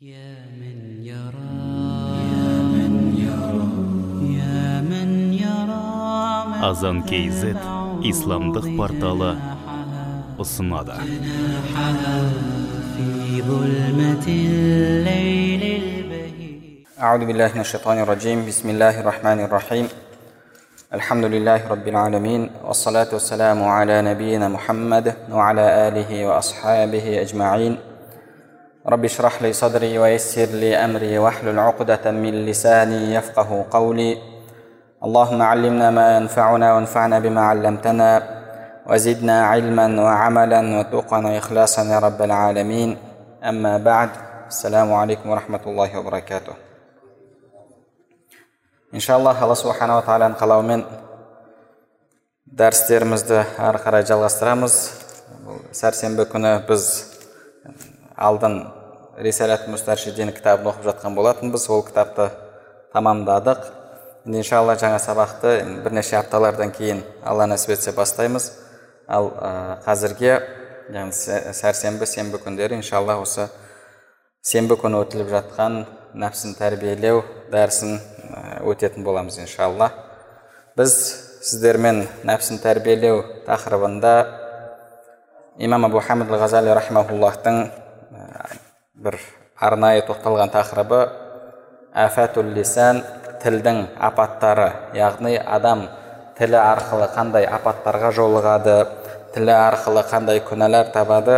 يا من يرى يا من يرى يا من يرى азан kz исламдық порталы ұсынады في ظلمة الليل البهيج أعوذ بالله من الشيطان الرجيم بسم الله الرحمن الرحيم الحمد لله رب العالمين والصلاة والسلام على نبينا محمد وعلى آله وأصحابه أجمعين رب اشرح لي صدري ويسر لي أمري واحلل عقدة من لساني يفقه قولي اللهم علمنا ما ينفعنا وانفعنا بما علمتنا وزدنا علما وعملا وتقا وإخلاصا يا رب العالمين أما بعد السلام عليكم ورحمة الله وبركاته иншаллах алла субханала тағаланың қалауымен дәрістерімізді ары қарай жалғастырамыз бұл сәрсенбі күні біз алдын рисалат мустаршидин кітабын оқып жатқан болатынбыз. Ол кітапты тамамдадық. Иншалла жаңа сабақты бірнеше апталардан кейін алла нәсіп етсе бастаймыз. Ал қазірге яғни сә- сәрсенбі сенбі күндері иншалла осы сенбі күні өтіліп жатқан нәпсін тәрбиелеу дәрісін өтетін боламыз иншалла. Біз сіздермен нәпсін тәрбиелеу тақырыбында имам абу хамид ал ғазали бір арнайы тоқталған тақырыбы афатул лисан тілдің апаттары яғни адам тілі арқылы қандай апаттарға жолығады тілі арқылы қандай күнәлар табады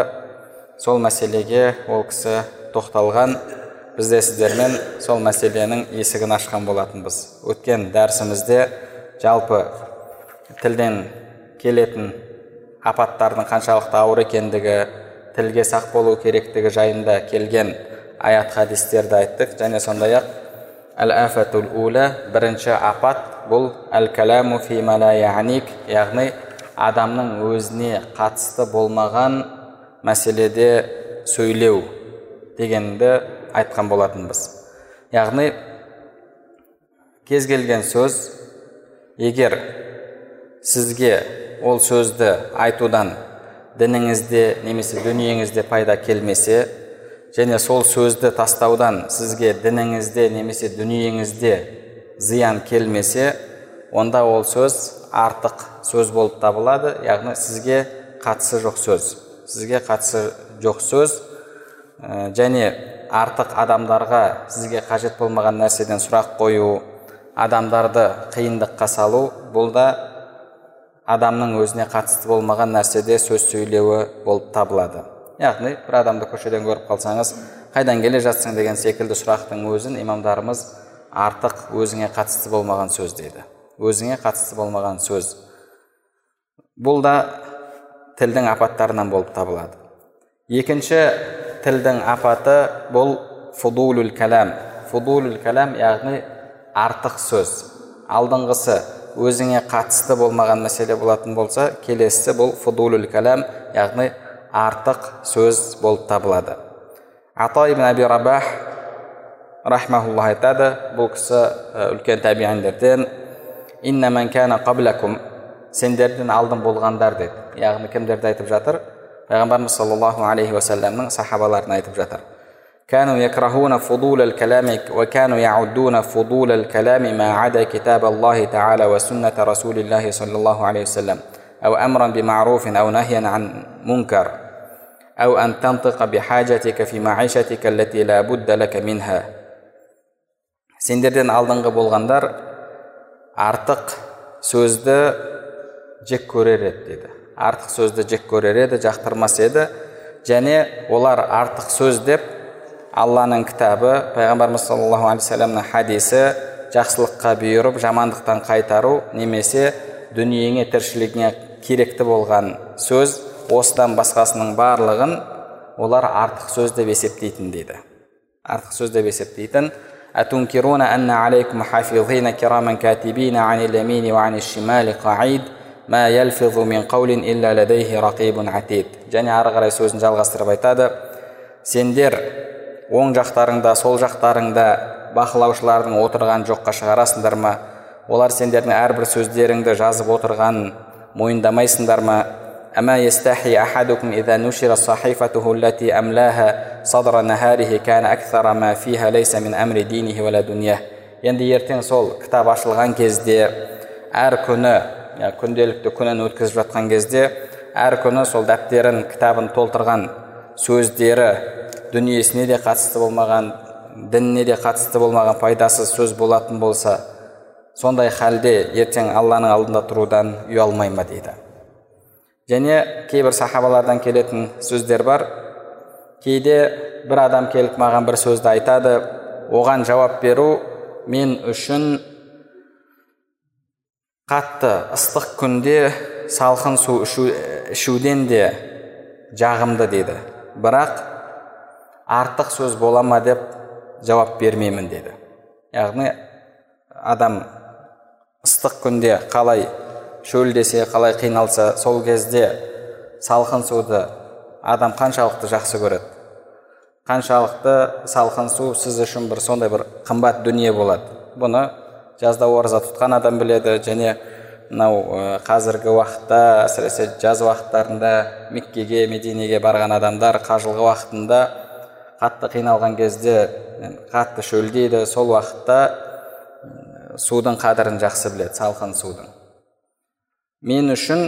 сол мәселеге ол кісі тоқталған біз де сіздермен сол мәселенің есігін ашқан болатынбыз өткен дәрісімізде жалпы тілден келетін апаттардың қаншалықты ауыр екендігі тілге сақ болу керектігі жайында келген аят хадистерді айттық. Және сондай ақ әл афатул ула бірінші апат бұл әл каламу фи яъник яғни адамның өзіне қатысты болмаған мәселеде сөйлеу дегенді айтқан болатынбыз. Яғни кез келген сөз егер сізге ол сөзді айтудан дініңізде немесе дүниеңізде пайда келмесе және сол сөзді тастаудан сізге дініңізде немесе дүниеңізде зиян келмесе онда ол сөз артық сөз болып табылады яғни сізге қатысы жоқ сөз. Сізге қатысы жоқ сөз Ә, және артық адамдарға сізге қажет болмаған нәрседен сұрақ қою адамдарды қиындыққа салу бұл да адамның өзіне қатысты болмаған нәрседе сөз сөйлеуі болып табылады. Яғни бір адамды көшеден көріп қалсаңыз қайдан келе жатсың деген секілді сұрақтың өзін имамдарымыз артық өзіңе қатысты болмаған сөз дейді. Өзіңе қатысты болмаған сөз. Бұл да тілдің апаттарынан болып табылады. Екінші тілдің апаты бұл фудулул кәләм фудулул кәләм яғни артық сөз. Алдыңғысы өзіңе қатысты болмаған мәселе болатын болса келесісі бұл фудулул кәләм яғни артық сөз болып табылады ата ибн әби рабах рахмаулла айтады бұл кісі үлкен қаблакум сендерден алдын болғандар деді яғни кімдерді айтып жатыр пайғамбарымыз саллаллаху алейхи уассаламның сахабаларын айтып жатыр كانوا يكرهون فضول الكلام وكانوا يعدون فضول الكلام ما عدا كتاب الله تعالى وسنة رسول الله صلى الله عليه وسلم أو أمرا بمعروف أو نهيا عن منكر أو أن تنطق بحاجتك في معيشتك التي لا بد لك منها сендерден алдыңғы болғандар артық сөзді жек көрер еді деді артық сөзді жек көрер еді жақтырмас еді және олар артық сөз деп алланың кітабы пайғамбарымыз саллаллаху алейхи вассаламның хадисі жақсылыққа бұйырып жамандықтан қайтару немесе дүниеңе тіршілігіңе керекті болған сөз осыдан басқасының барлығын олар артық сөз деп есептейтін дейді артық сөз деп есептейтін أتنكرون أن عليكم حافظين كراما كاتبين عن اليمين وعن الشمال قعيد ما يلفظ من قول إلا لديه رقيب عتيد және ары қарай сөзін жалғастырып айтады сендер оң жақтарыңда сол жақтарыңда бақылаушылардың отырған жоққа шығарасыңдар ма олар сендердің әрбір сөздеріңді жазып отырғанын мойындамайсыңдар ма أما يستحي أحدكم إذا نشر صحيفته التي أملاها صدر نهاره كان أكثر ما فيها ليس من أمر دينه ولا دنياه енді ертең сол кітап ашылған кезде әр күні күнделікті күнін өткізіп жатқан кезде әр күні сол дәптерін кітабын толтырған сөздері дүниесіне де қатысты болмаған дініне де қатысты болмаған пайдасыз сөз болатын болса сондай халде ертең алланың алдында тұрудан ұялмай ма дейді? Және кейбір сахабалардан келетін сөздер бар. Кейде бір адам келіп маған бір сөзді айтады. Оған жауап беру мен үшін қатты ыстық күнде салқын су ішу, ішуден де жағымды дейді. Бірақ артық сөз бола ма? деп жауап бермеймін деді. Яғни адам ыстық күнде қалай шөлдесе қалай қиналса сол кезде салқын суды адам қаншалықты жақсы көреді? Қаншалықты салқын су сіз үшін бір сондай бір қымбат дүние болады. Бұны жазда ораза тұтқан адам біледі және мынау қазіргі уақытта әсіресе жаз уақыттарында меккеге мединеге барған адамдар қажылғы уақытында қатты қиналған кезде қатты шөлдейді. Сол уақытта судың қадірін жақсы біледі салқын судың. Мен үшін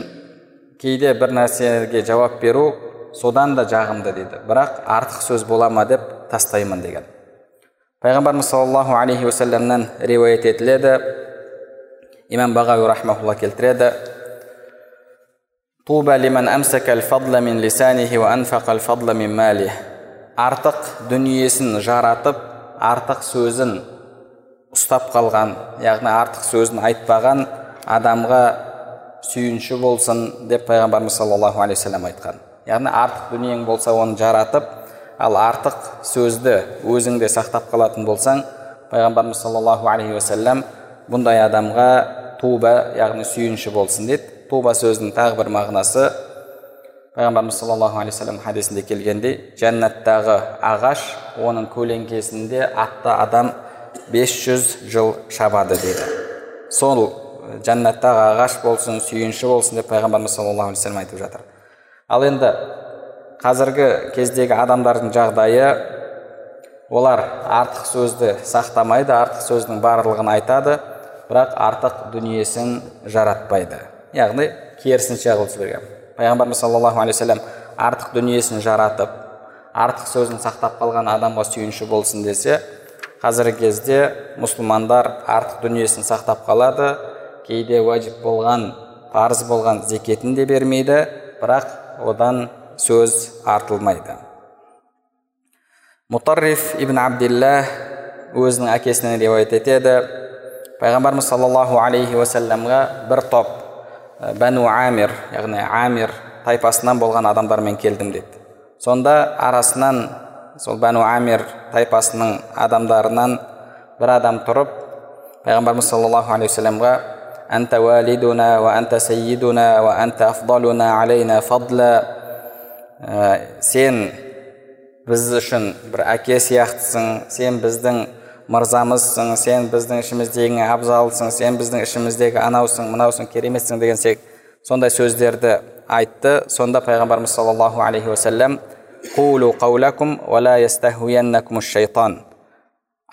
кейде бір нәрсеге жауап беру содан да жағымды дейді. Бірақ артық сөз бола ма деп тастаймын деген. Пайғамбарымыз саллаллаху алейхи уассаламнан риуаят етіледі. Имам бағауи рахмаулла келтіреді. Артық дүниесін жаратып артық сөзін ұстап қалған яғни артық сөзін айтпаған адамға сүйінші болсын деп пайғамбарымыз саллаллаху алейхи вассалам айтқан. Яғни артық дүниең болса оны жаратып ал артық сөзді өзіңде сақтап қалатын болсаң пайғамбарымыз саллаллаху алейхи уассалам бұндай адамға туба яғни сүйінші болсын дейді туба сөзінің тағы бір мағынасы пайғамбарымыз саллаллаху алейхи вассалам хадисінде келгендей жәннаттағы ағаш оның көлеңкесінде атты адам 500 жыл шабады дейді сол жәннаттағы ағаш болсын сүйінші болсын деп пайғамбарымыз саллаллаху алейхи вассалам айтып жатыр ал енді қазіргі кездегі адамдардың жағдайы олар артық сөзді сақтамайды артық сөздің барлығын айтады бірақ артық дүниесін жаратпайды яғни керісінше қылып жіберген пайғамбарымыз саллаллаху алейхи вассалам артық дүниесін жаратып артық сөзін сақтап қалған адамға сүйінші болсын десе қазіргі кезде мұсылмандар артық дүниесін сақтап қалады кейде уәжіп болған парыз болған зекетін де бермейді бірақ одан сөз артылмайды мұтарриф ибн абдилла өзінің әкесінен риуаят етеді пайғамбарымыз саллаллаху алейхи уассаламға бір топ бәну амир яғни амир тайпасынан болған адамдармен келдім деді сонда арасынан сол бәну амир тайпасының адамдарынан бір адам тұрып пайғамбарымыз саллаллаху алейхи уассаламға әнта уәлидуна уә әнта сәйидуна афдалуна алейна фадла сен біз үшін бір әке сияқтысың сен біздің мырзамызсың сен біздің ішіміздегі абзалсың сен біздің ішіміздегі анаусың мынаусың кереметсің деген сек сондай сөздерді айтты. Сонда пайғамбарымыз саллаллаху алейхи уассалам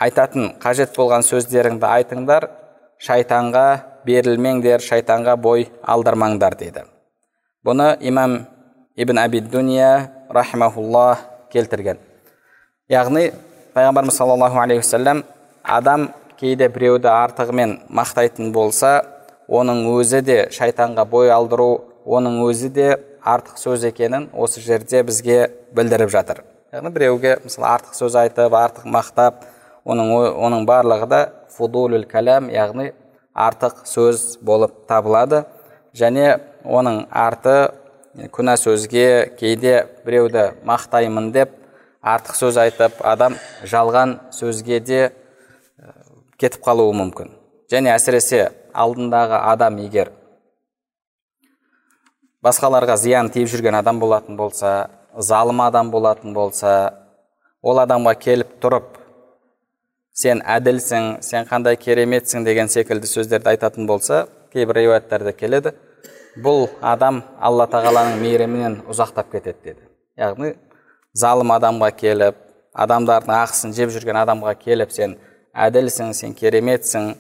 айтатын қажет болған сөздеріңді айтыңдар шайтанға берілмеңдер шайтанға бой алдырмаңдар деді бұны имам ибн абид дуния келтірген. Яғни пайғамбарымыз саллаллаху алейхи уассалам адам кейде біреуді артығымен мақтайтын болса оның өзі де шайтанға бой алдыру оның өзі де артық сөз екенін осы жерде бізге білдіріп жатыр яғни біреуге мысалы артық сөз айтып артық мақтап оның оның барлығы да фудулул кәләм яғни артық сөз болып табылады және оның арты күнә сөзге кейде біреуді мақтаймын деп артық сөз айтып адам жалған сөзге де кетіп қалуы мүмкін. Және әсіресе алдындағы адам егер басқаларға зиян тиіп жүрген адам болатын болса залым адам болатын болса ол адамға келіп тұрып сен әділсің сен қандай кереметсің деген секілді сөздерді айтатын болса кейбір риуаяттарда келеді. Бұл адам алла тағаланың мейірімінен ұзақтап кетеді деді. Яғни залым адамға келіп адамдардың ақысын жеп жүрген адамға келіп сен әділсің сен кереметсің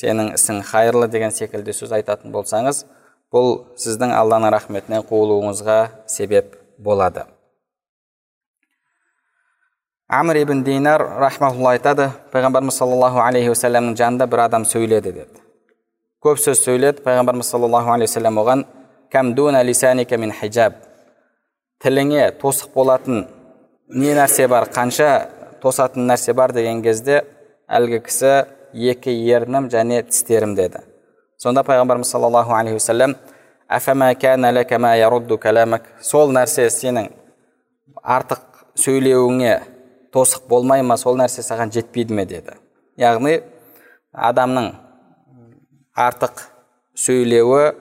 сенің ісің хайырлы деген секілді сөз айтатын болсаңыз бұл сіздің алланың рахметінен қуылуыңызға себеп болады. Әмір ибн динар рахмаулла айтады пайғамбарымыз саллаллаху алейхи уассаламның жанында бір адам сөйледі деді. Көп сөз сөйледі пайғамбарымыз саллаллаху алейхи уассалам оған мин хижаб тіліңе тосық болатын не нәрсе бар қанша тосатын нәрсе бар деген кезде әлгі кісі екі ернім және тістерім деді сонда пайғамбарымыз саллаллаху алейхи уассалам сол нәрсе сенің артық сөйлеуіңе тосық болмай ма сол нәрсе саған жетпейді ме деді яғни адамның артық сөйлеуі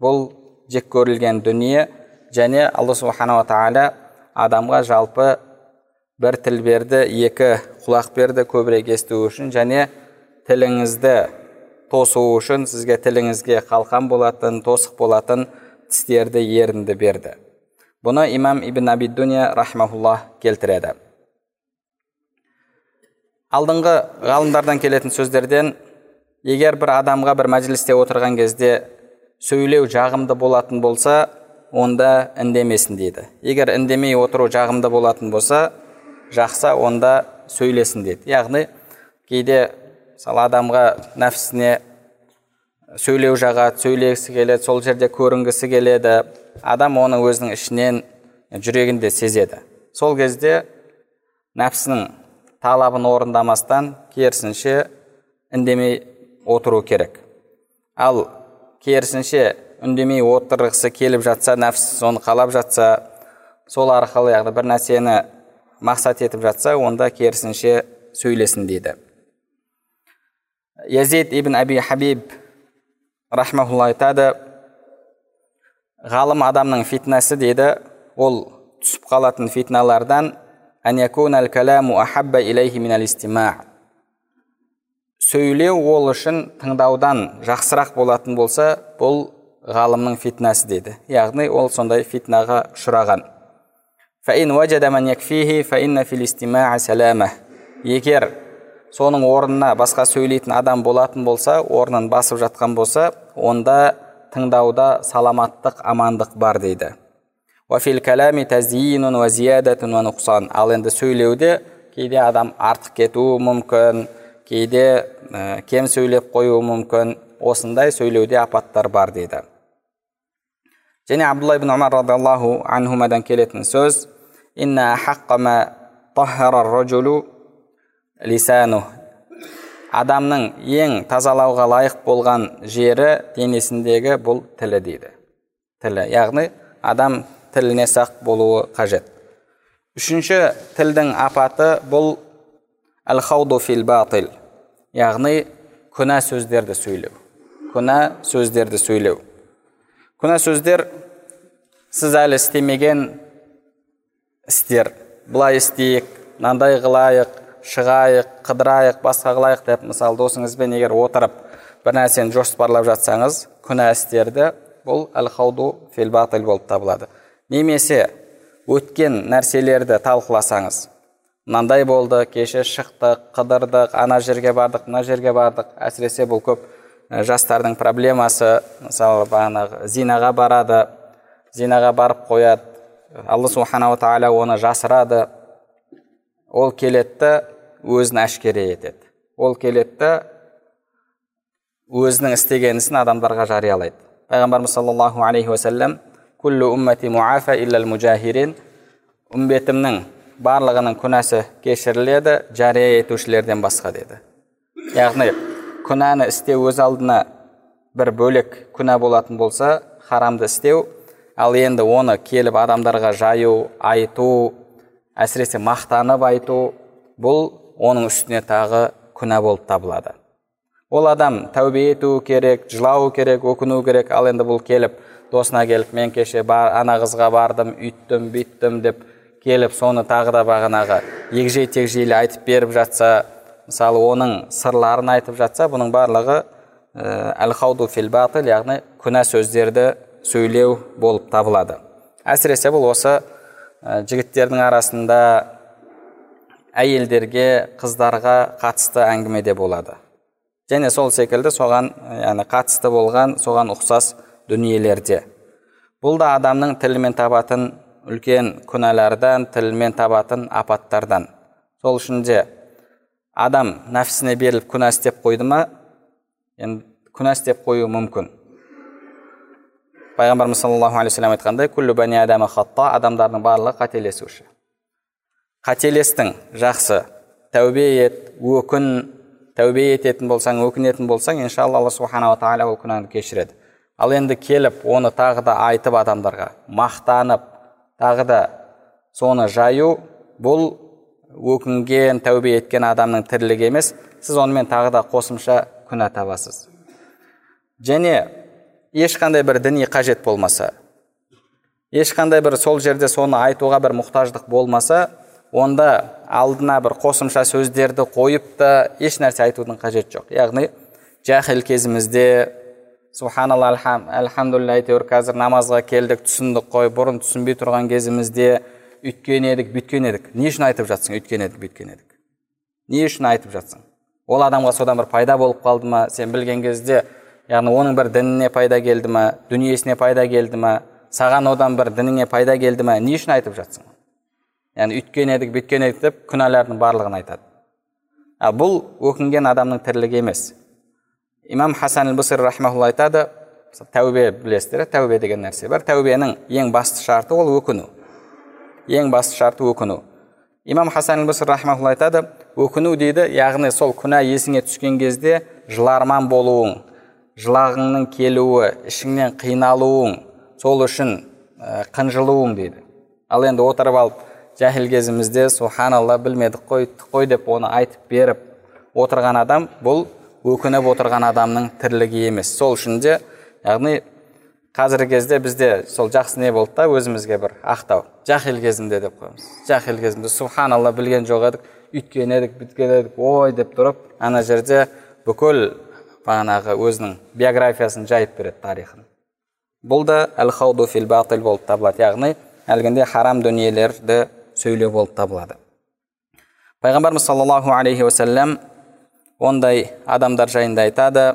бұл жек көрілген дүние және алла субханала тағала адамға жалпы бір тіл берді екі құлақ берді көбірек есту үшін және тіліңізді тосу үшін сізге тіліңізге қалқан болатын тосық болатын тістерді ерінді берді. Бұны имам ибн абидуния рахмаулла келтіреді. Алдыңғы ғалымдардан келетін сөздерден егер бір адамға бір мәжілісте отырған кезде сөйлеу жағымды болатын болса онда үндемесін дейді. Егер үндемей отыру жағымды болатын болса жақса онда сөйлесін дейді. Яғни кейде мысалы адамға нәпсісіне сөйлеу жағады сөйлегісі келеді сол жерде көрінгісі келеді адам оны өзінің ішінен жүрегінде сезеді. Сол кезде нәпсінің талабын орындамастан керісінше үндемей отыру керек. Ал керісінше үндемей отырғысы келіп жатса нәпсі соны қалап жатса сол арқылы яғни бір нәрсені мақсат етіп жатса онда керісінше сөйлесін дейді. Язид ибн әби хабиб рахмаулла айтады ғалым адамның фитнасы дейді ол түсіп қалатын фитналардан сөйлеу ол үшін тыңдаудан жақсырақ болатын болса бұл ғалымның фитнасы дейді. Яғни ол сондай фитнаға ұшыраған. Егер соның орнына басқа сөйлейтін адам болатын болса орнын басып жатқан болса онда тыңдауда саламаттық амандық бар дейді. Ал енді сөйлеуде кейде адам артық кетуі мүмкін кейде ә, кем сөйлеп қоюы мүмкін. Осындай сөйлеуде апаттар бар дейді. Және абдулла ибн омар радиаллаху анхумадан келетін сөз адамның ең тазалауға лайық болған жері денесіндегі бұл тілі дейді. Тілі яғни адам тіліне сақ болуы қажет. Үшінші тілдің апаты бұл әл фил батил яғни күнә сөздерді сөйлеу. Күнә сөздерді сөйлеу. Күнә сөздер сіз әлі істемеген істер. Былай істейік мынандай қылайық шығайық қыдырайық басқа қылайық деп мысалы досыңызбен егер отырып бір нәрсені жоспарлап жатсаңыз күнә істерді бұл әл хауду фил болып табылады. Немесе өткен нәрселерді талқыласаңыз мынандай болды кеше шықтық қыдырдық ана жерге бардық мына жерге бардық әсіресе бұл көп жастардың проблемасы мысалы бағанағы зинаға барады зинаға барып қояды алла субханала тағала оны жасырады. Ол келеді өзін әшкере етеді. Ол келеді өзінің істеген ісін адамдарға жариялайды. Пайғамбарымыз саллаллаху алейхи уассалам үмбетімнің барлығының күнәсі кешіріледі жария етушілерден басқа деді. Яғни күнәні істеу өз алдына бір бөлек күнә болатын болса харамды істеу ал енді оны келіп адамдарға жаю айту әсіресе мақтанып айту бұл оның үстіне тағы күнә болып табылады. Ол адам тәубе ету керек жылау керек өкіну керек ал енді бұл келіп досына келіп мен кеше бар, ана қызға бардым үйттім бүйттім деп келіп соны тағы да бағанағы егжей тегжейлі айтып беріп жатса мысалы оның сырларын айтып жатса бұның барлығы әл хауду фил батыл яғни күнә сөздерді сөйлеу болып табылады. Әсіресе бұл осы ә, жігіттердің арасында әйелдерге қыздарға қатысты әңгімеде болады. Және сол секілді соған яғни қатысты болған соған ұқсас дүниелерде. Бұл да адамның тілімен табатын үлкен күнәлардан тілімен табатын апаттардан. Сол үшін де адам нәпсісіне беріліп күнә істеп қойды ма? Енді күнә істеп қоюы мүмкін. Пайғамбарымыз саллаллаху алейхи вассалам айтқандай күллі бәни адама хатта адамдардың барлығы қателесуші. Қателестің жақсы тәубе ет өкін тәубе ететін болсаң өкінетін болсаң иншалла алла субханала тағала ол күнәні кешіреді. Ал енді келіп оны тағы да айтып адамдарға мақтанып тағы да соны жаю бұл өкінген тәубе еткен адамның тірлігі емес сіз онымен тағы да қосымша күнә табасыз. Және ешқандай бір діни қажет болмаса ешқандай бір сол жерде соны айтуға бір мұқтаждық болмаса онда алдына бір қосымша сөздерді қойып та еш нәрсе айтудың қажеті жоқ. Яғни жахил кезімізде субханалла әлхамдулилля әйтеуір қазір намазға келдік түсіндік қой бұрын түсінбей тұрған кезімізде үйткен едік бүйткен едік. Не үшін айтып жатсың үйткен едік бүйткен едік? Не үшін айтып жатсың? Ол адамға содан бір пайда болып қалды ма? Сен білген кезде яғни оның бір дініне пайда келді ма? Дүниесіне пайда келді ма? Саған одан бір дініңе пайда келді ма? Не үшін айтып жатсың? Яғни үйткен едік бүйткен едік деп күнәлардың барлығын айтады. А бұл өкінген адамның тірлігі емес. Имам хасан рахмаулла айтады тәубе білесіздер тәубе деген нәрсе бар. Тәубенің ең басты шарты ол өкіну. Ең басты шарты өкіну. Имам хасан рахмаулла айтады өкіну дейді яғни сол күнә есіңе түскен кезде жыларман болуың жылағыңның келуі ішіңнен қиналуың сол үшін ә, қынжылуың дейді ал енді отырып алып жәһил кезімізде субханалла білмедік қой қой деп оны айтып беріп отырған адам бұл өкініп отырған адамның тірлігі емес. Сол үшін де яғни қазіргі кезде бізде сол жақсы не болды да өзімізге бір ақтау. Жахил кезімде деп қоямыз. Жахил кезімде субханалла білген жоқ едік үйткен едік бүйткен едік ой деп тұрып ана жерде бүкіл бағанағы өзінің биографиясын жайып береді тарихын. Бұл да әл хауду фил батил болып табылады. Яғни әлгінде харам дүниелерді сөйлеу болып табылады. Пайғамбарымыз саллаллаху алейхи уассалам ондай адамдар жайында айтады.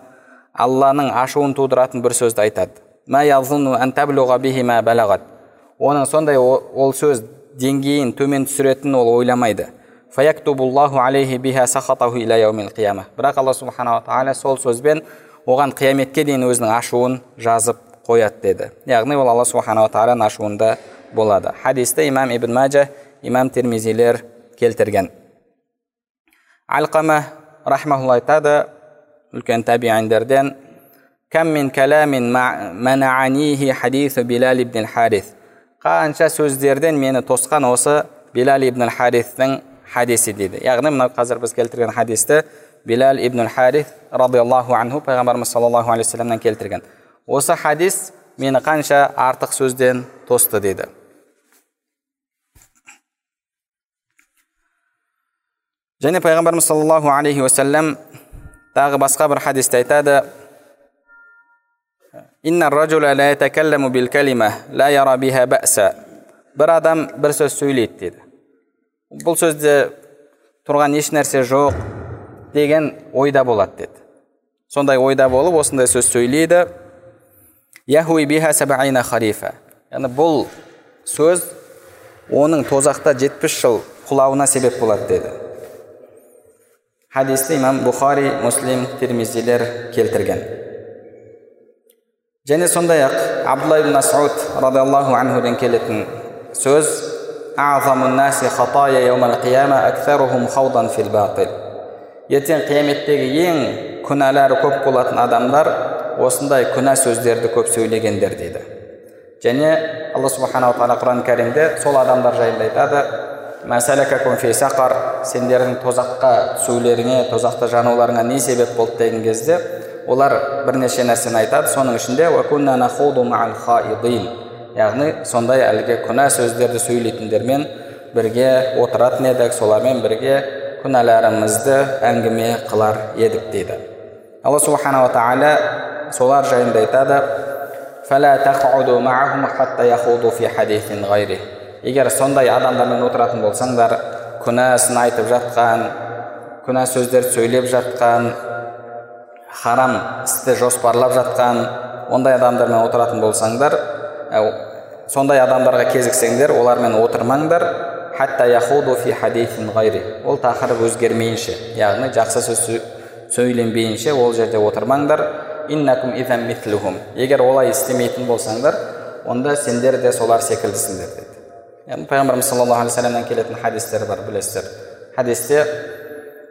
алланың ашуын тудыратын бір сөзді айтады. Оның сондай ол сөз деңгейін төмен түсіретінін ол ойламайды. Бірақ алла субханала тағала сол сөзбен оған қияметке дейін өзінің ашуын жазып қояды деді. Яғни ол алла субханала тағаланың ашуында болады. Хадисті имам ибн мәжа имам термизилер келтірген. Алқама рахмаулла айтады үлкен табииндерден қанша сөздерден мені тосқан осы билал ибн харифтің хадисі дейді яғни мынау қазір біз келтірген хадисті билал ибн хариф радиаллаху анху пайғамбарымыз саллаллаху алейхи вассаламнан келтірген осы хадис мені қанша артық сөзден тосты дейді және пайғамбарымыз саллаллаху алейхи уассалам тағы басқа бір хадисте айтады бір адам бір сөз сөйлейді дейді бұл сөзде тұрған еш нәрсе жоқ деген ойда болады деді сондай ойда болып осындай сөз сөйлейді яғни бұл сөз оның тозақта жетпіс жыл құлауына себеп болады деді хадисті имам бұхари муслим термизилер келтірген және сондай ақ абдулла ибн масуд радиаллаху анхуден келетін сөз ертең қияметтегі ең күнәлары көп болатын адамдар осындай күнә сөздерді көп сөйлегендер дейді және алла субханала тағала құран кәрімде сол адамдар жайында айтады сақар сендердің тозаққа түсулеріңе тозақта жануларыңа не себеп болды деген кезде олар бірнеше нәрсені айтады. Соның ішінде яғни сондай әлгі күнә сөздерді сөйлейтіндермен бірге отыратын едік солармен бірге күнәларымызды әңгіме қылар едік дейді. Алла субханала тағала солар жайында айтады. Егер сондай адамдармен отыратын болсаңдар күнәсін айтып жатқан күнә сөздерді сөйлеп жатқан харам істі жоспарлап жатқан ондай адамдармен отыратын болсаңдар сондай адамдарға кезіксеңдер олармен отырмаңдар. Ол тақырып өзгермейінше яғни жақсы сөз сөйленбейінше ол жерде отырмаңдар. Егер олай істемейтін болсаңдар онда сендер де солар секілдісіңдер деді. Яғни пайғамбарымыз саллаллаху алейхи вассаламнан келетін хадистер бар білесіздер хадисте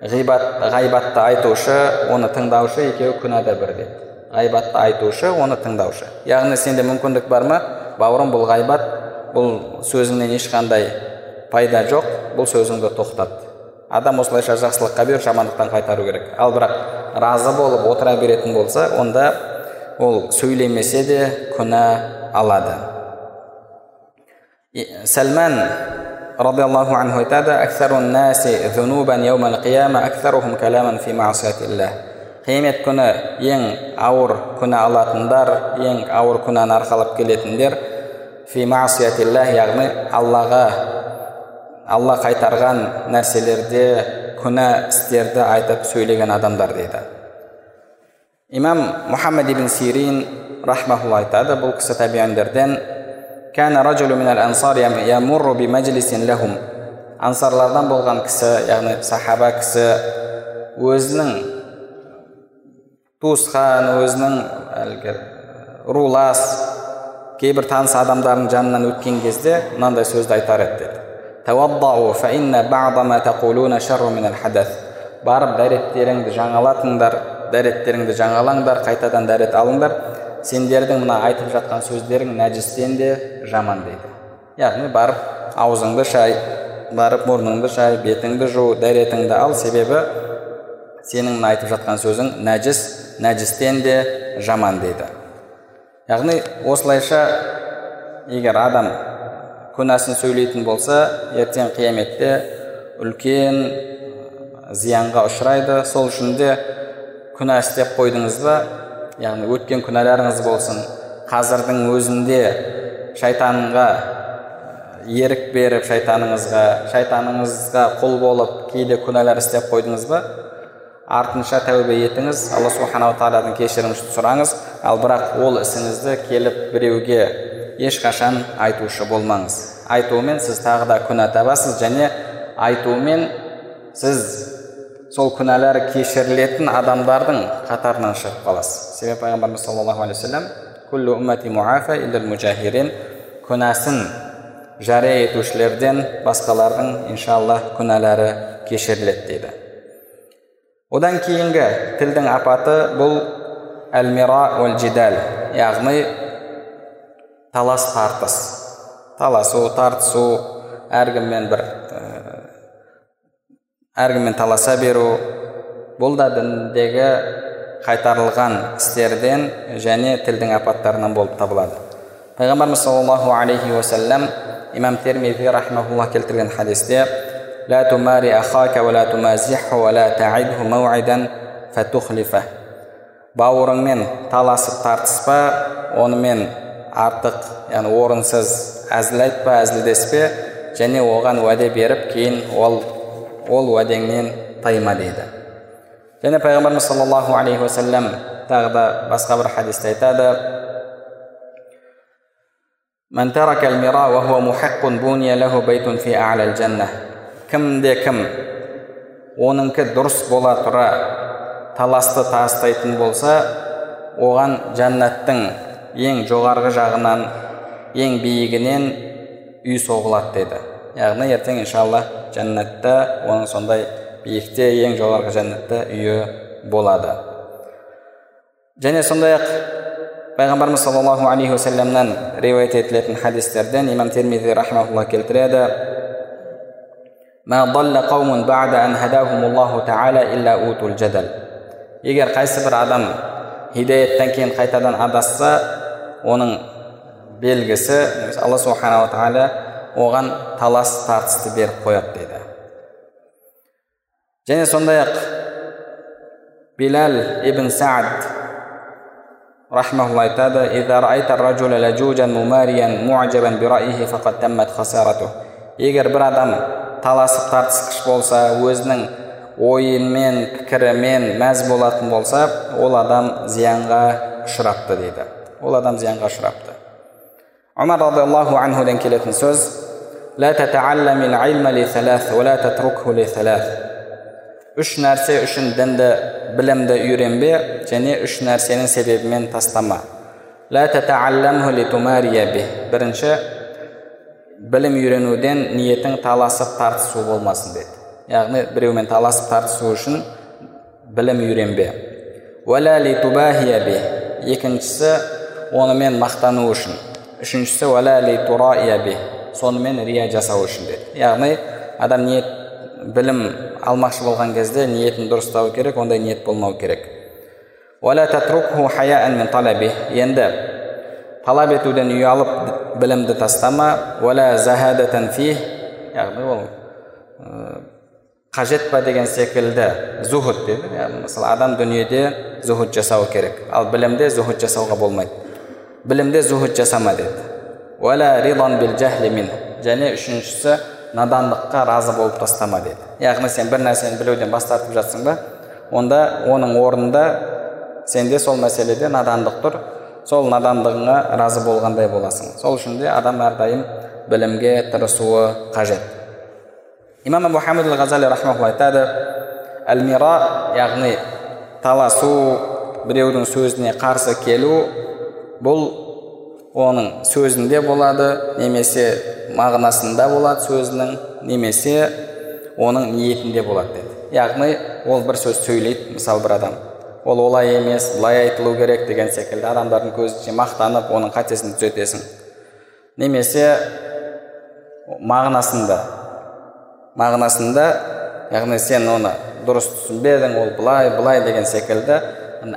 ғибат ғайбатты айтушы оны тыңдаушы екеуі күнәда бір деді ғайбатты айтушы оны тыңдаушы яғни сенде мүмкіндік бар ма бауырым бұл ғайбат бұл сөзіңнен ешқандай пайда жоқ бұл сөзіңді тоқтат адам осылайша жақсылыққа беріп жамандықтан қайтару керек ал бірақ разы болып отыра беретін болса онда ол сөйлемесе де күнә алады сәлман радиаллаху анху айтады қиямет күні ең ауыр күнә алатындар ең ауыр күнәні арқалап келетіндер фи яғни аллаға алла қайтарған нәрселерде күнә істерді айтып сөйлеген адамдар дейді имам мұхаммад ибн сирин рахмаулла айтады бұл кісі табиандерден ансарлардан болған кісі яғни сахаба кісі өзінің туысқан өзінің әлгі рулас кейбір таныс адамдардың жанынан өткен кезде мынандай сөзді айтар еді деді барып дәреттеріңді жаңалатыңдар дәреттеріңді жаңалаңдар қайтадан дәрет алыңдар сендердің мына айтып жатқан сөздерің нәжістен де жаман дейді. Яғни барып аузыңды шай барып мұрныңды шай бетіңді жу дәретіңді ал. Себебі сенің мына айтып жатқан сөзің нәжіс нәжістен де жаман дейді. Яғни осылайша егер адам күнәсін сөйлейтін болса ертең қияметте үлкен зиянға ұшырайды. Сол үшін де күнә істеп қойдыңыз ба? Яғни өткен күнәларыңыз болсын. Қазірдің өзінде шайтанға ерік беріп шайтаныңызға шайтаныңызға құл болып кейде күнәлар істеп қойдыңыз ба? Артынша тәубе етіңіз алла субханала тағаладан кешірім сұраңыз. Ал бірақ ол ісіңізді келіп біреуге ешқашан айтушы болмаңыз. Айтумен сіз тағы да күнә табасыз және айтумен сіз сол күнәлары кешірілетін адамдардың қатарынан шығып қаласыз. Себебі пайғамбарымыз саллаллаху алейхи вассалам күнәсін жария етушілерден басқалардың иншалла күнәлары кешіріледі дейді. Одан кейінгі тілдің апаты бұл әлмира жидал яғни талас тартыс таласу тартысу әркіммен бір әркіммен таласа беру бұл да діндегі қайтарылған істерден және тілдің апаттарынан болып табылады. Пайғамбарымыз саллаллаху алейхи уассалам имам термизи рахмаулла келтірген хадисте бауырыңмен таласып тартыспа онымен артық яғни орынсыз әзіл айтпа әзілдеспе және оған уәде беріп кейін ол ол уәдеңнен тайма дейді және пайғамбарымыз саллаллаху алейхи уассалам тағы да басқа бір хадисте айтады кімде кім оныңкі дұрыс бола тұра таласты тастайтын болса оған жәннаттың ең жоғарғы жағынан ең биігінен үй соғылады деді яғни ертең иншалла жәннатта оның сондай биікте ең жоғарғы жәннатта үйі болады. Және сондай ақ пайғамбарымыз саллаллаху алейхи уассаламнан риуаят етілетін хадистерден имам термизи рахмаулла келтіреді. Егер қайсы бір адам хидаяттан кейін қайтадан адасса оның белгісі алла субханала тағала оған талас тартысты беріп қояды дейді. Және сондай ақ билал ибн саад айтады егер бір адам таласып тартысқыш болса өзінің ойымен пікірімен мәз болатын болса ол адам зиянға ұшырапты дейді. Ол адам зиянға ұшырапты омар радиаллаху анхуден келетін сөз үш нәрсе үшін дінді білімді үйренбе және үш нәрсенің себебімен тастама бірінші білім үйренуден ниетің таласып тартысу болмасын деді яғни біреумен таласып тартысу үшін білім үйренбе екіншісі онымен мақтану үшін үшіншісі сонымен рия жасау үшін деді. Яғни адам ниет білім алмақшы болған кезде ниетін дұрыстау керек ондай ниет болмау керек. Енді талап етуден ұялып білімді тастама яғни ол қажет па деген секілді зухуд деді. Яғни мысалы адам дүниеде зухуд жасау керек. Ал білімде зухуд жасауға болмайды. Білімде зухуд жасама деді. Және үшіншісі надандыққа разы болып тастама деді. Яғни сен бір нәрсені білуден бас тартып жатсың ба онда оның орнында сенде сол мәселеде надандық тұр сол надандығыңа разы болғандай боласың. Сол үшін де адам әрдайым білімге тырысуы қажет. Имам абу хамид ғазали айтады әл мира яғни таласу біреудің сөзіне қарсы келу бұл оның сөзінде болады немесе мағынасында болады сөзінің немесе оның ниетінде болады деді. Яғни ол бір сөз сөйлейді мысалы бір адам. Ол олай емес былай айтылу керек деген секілді адамдардың көзінше мақтанып оның қатесін түзетесің. Немесе мағынасында. Мағынасында яғни сен оны дұрыс түсінбедің ол былай былай деген секілді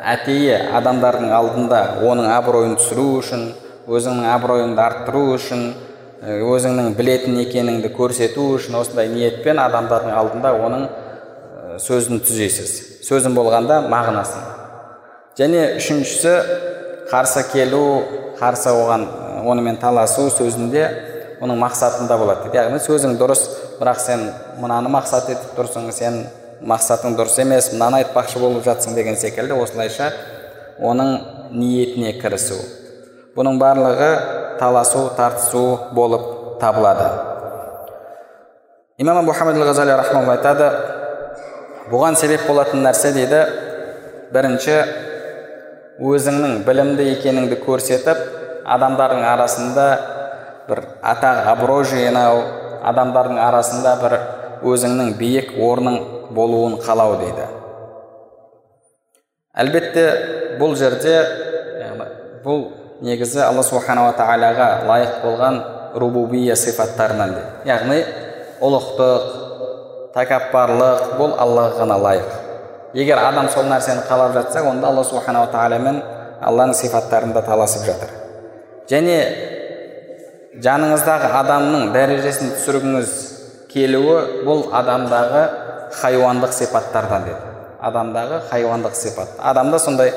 әтейі адамдардың алдында оның абыройын түсіру үшін өзіңнің абыройыңды арттыру үшін өзіңнің білетін екеніңді көрсету үшін осындай ниетпен адамдардың алдында оның сөзін түзейсіз сөзін болғанда мағынасын. Және үшіншісі қарсы келу қарсы оған онымен таласу сөзінде оның мақсатында болады. Яғни сөзің дұрыс бірақ сен мынаны мақсат етіп тұрсың сен мақсатың дұрыс емес мынаны айтпақшы болып жатсың деген секілді осылайша оның ниетіне кірісу. Бұның барлығы таласу тартысу болып табылады имам хамид ғазали айтады бұған себеп болатын нәрсе дейді бірінші өзіңнің білімді екеніңді көрсетіп адамдардың арасында бір атақ абырой жинау адамдардың арасында бір өзіңнің биік орның болуын қалау дейді әлбетте бұл жерде бұл негізі алла субханала тағалаға лайық болған рубубия сипаттарынан дейді яғни ұлықтық тәкаппарлық бұл аллаға ғана лайық. Егер адам сол нәрсені қалап жатса онда алла субханала тағаламен алланың сипаттарында таласып жатыр. Және жаныңыздағы адамның дәрежесін түсіргіңіз келуі бұл адамдағы хайуандық сипаттардан деді. Адамдағы хайуандық сипат. Адамда сондай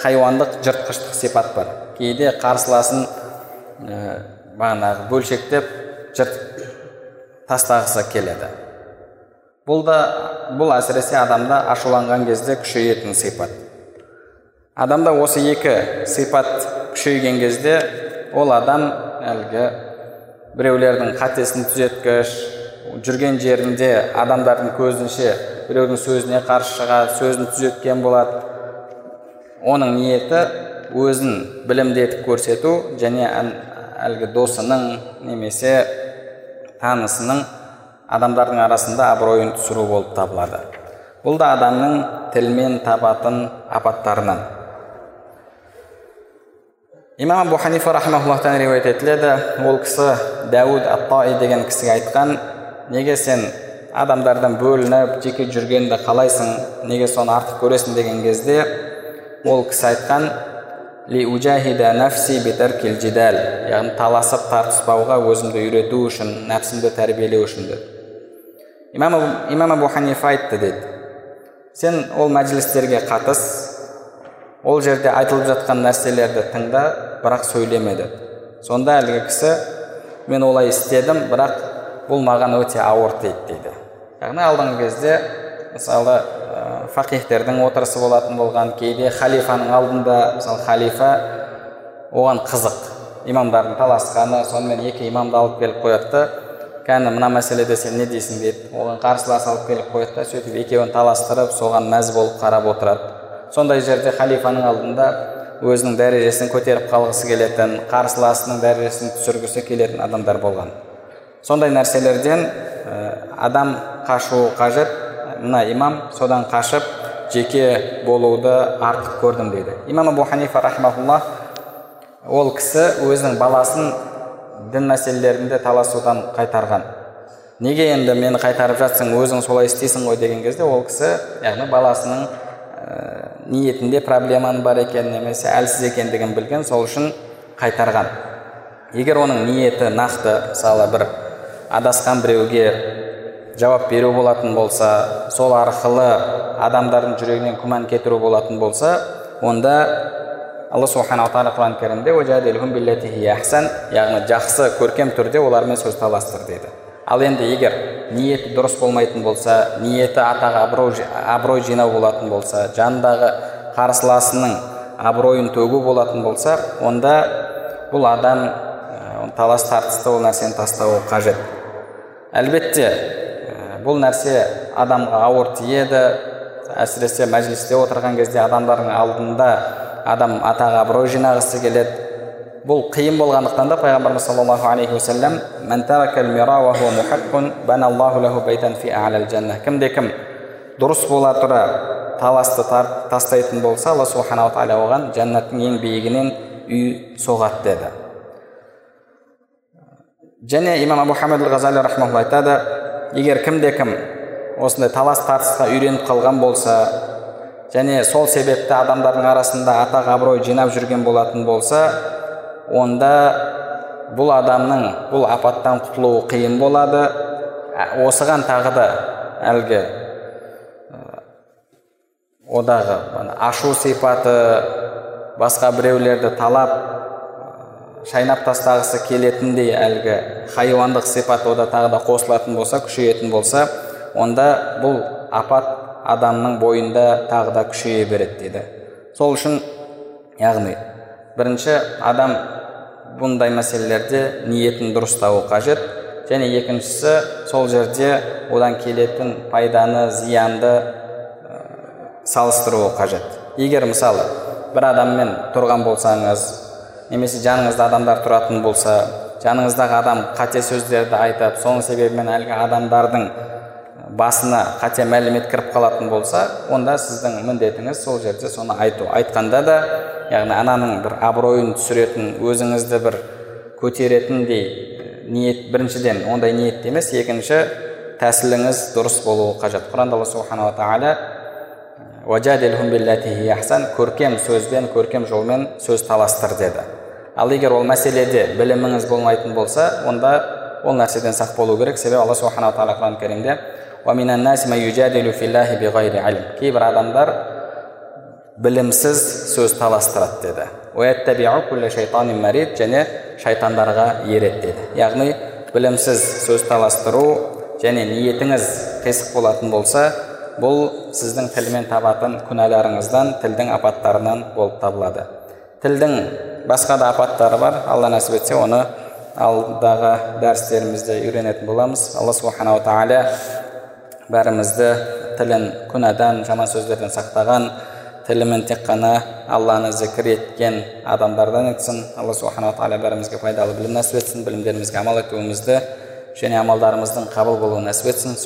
хайуандық жыртқыштық сипат бар. Кейде қарсыласын ә, бағанағы бөлшектеп жырт тастағысы келеді бұл да бұл әсіресе адамда ашуланған кезде күшейетін сипат адамда осы екі сипат күшейген кезде ол адам әлгі біреулердің қатесін түзеткіш жүрген жерінде адамдардың көзінше біреудің сөзіне қарсы шығады сөзін түзеткен болады оның ниеті өзін білімді етіп көрсету және әлгі досының немесе танысының адамдардың арасында абыройын түсіру болып табылады бұл да адамның тілмен табатын апаттарынан имам абу ханифа рахмауллахтан риуаят етіледі ол кісі дәуд ат таи деген кісіге айтқан неге сен адамдардан бөлініп жеке жүргенді қалайсың неге соны артық көресің деген кезде ол кісі айтқан яғни таласып тартыспауға өзімді үйрету үшін нәпсімді тәрбиелеу үшін деді имам, имам абу ханифа айтты деді сен ол мәжілістерге қатыс ол жерде айтылып жатқан нәрселерді тыңда бірақ сөйлеме деді сонда әлгі кісі мен олай істедім бірақ бұл маған өте ауыр тиді дейді. Яғни алдыңғы кезде мысалы фақихтердің отырысы болатын болған кейде халифаның алдында мысалы халифа оған қызық имамдардың таласқаны сонымен екі имамды алып келіп қояды да кәні мына мәселеде сен не дейсің дейді оған қарсылас алып келіп қояды да сөйтіп екеуін таластырып соған мәз болып қарап отырады. Сондай жерде халифаның алдында өзінің дәрежесін көтеріп қалғысы келетін қарсыласының дәрежесін түсіргісі келетін адамдар болған. Сондай нәрселерден адам қашу қажет. Мына имам содан қашып жеке болуды артық көрдім дейді. Имам абу ханифа рахмаулла ол кісі өзінің баласын дін мәселелерінде таласудан қайтарған. Неге енді мені қайтарып жатсың өзің солай істейсің ғой деген кезде ол кісі яғни баласының ә, ниетінде проблеманың бар екен немесе әлсіз екендігін білген сол үшін қайтарған. Егер оның ниеті нақты мысалы бір адасқан біреуге жауап беру болатын болса сол арқылы адамдардың жүрегінен күмән кетіру болатын болса онда алла субханала тағала құран кәрімде яғни жақсы көркем түрде олармен сөз таластыр дейді. Ал енді егер ниеті дұрыс болмайтын болса ниеті атақ абырой, абырой жинау болатын болса жанындағы қарсыласының абыройын төгу болатын болса онда бұл адам талас тартысты ол нәрсені тастауы қажет. Әлбетте бұл нәрсе адамға ауыр тиеді. Әсіресе мәжілісте отырған кезде адамдардың алдында адам атақ абырой жинағысы келеді. Бұл қиын болғандықтан да пайғамбарымыз саллаллаху алейхи уассалам кімде кім дұрыс бола тұра таласты тастайтын болса алла субханала тағала оған жәннаттың ең биігінен үй соғады деді. Және имам абу хамид айтады егер кімде кім осындай талас тартысқа үйреніп қалған болса және сол себепті адамдардың арасында атақ абырой жинап жүрген болатын болса онда бұл адамның бұл апаттан құтылуы қиын болады. Осыған тағы да әлгі одағы ашу сипаты басқа біреулерді талап шайнап тастағысы келетіндей әлгі хайуандық сипат ода тағы да қосылатын болса күшейетін болса онда бұл апат адамның бойында тағы да күшейе береді дейді. Сол үшін яғни бірінші адам бұндай мәселелерде ниетін дұрыстауы қажет. Және екіншісі сол жерде одан келетін пайданы зиянды салыстыруы қажет. Егер мысалы бір адаммен тұрған болсаңыз немесе жаныңызда адамдар тұратын болса жаныңыздағы адам қате сөздерді айтып соның себебімен әлгі адамдардың басына қате мәлімет кіріп қалатын болса онда сіздің міндетіңіз сол жерде соны айту. Айтқанда да яғни ананың бір абыройын түсіретін өзіңізді бір көтеретіндей ниет біріншіден ондай ниетте емес екінші тәсіліңіз дұрыс болуы қажет. Құранда алла субханала тағала көркем сөзбен көркем жолмен сөз таластыр деді. Ал егер ол мәселеде біліміңіз болмайтын болса онда ол нәрседен сақ болу керек. Себебі алла субханала тағала құран кәрімде кейбір адамдар білімсіз сөз таластырады деді. Және шайтандарға ереді деді. Яғни білімсіз сөз таластыру және ниетіңіз қисық болатын болса бұл сіздің тілмен табатын күнәларыңыздан тілдің апаттарынан болып табылады. Тілдің басқа да апаттары бар. Алла нәсіп етсе оны алдағы дәрістерімізде үйренетін боламыз. Алла субханала тағала бәрімізді тілін күнәдан жаман сөздерден сақтаған тілімен тек қана алланы зікір еткен адамдардан етсін. Алла субханала тағала бәрімізге пайдалы білім нәсіп етсін білімдерімізге амал етуімізді және амалдарымыздың қабыл болуын нәсіп етсін.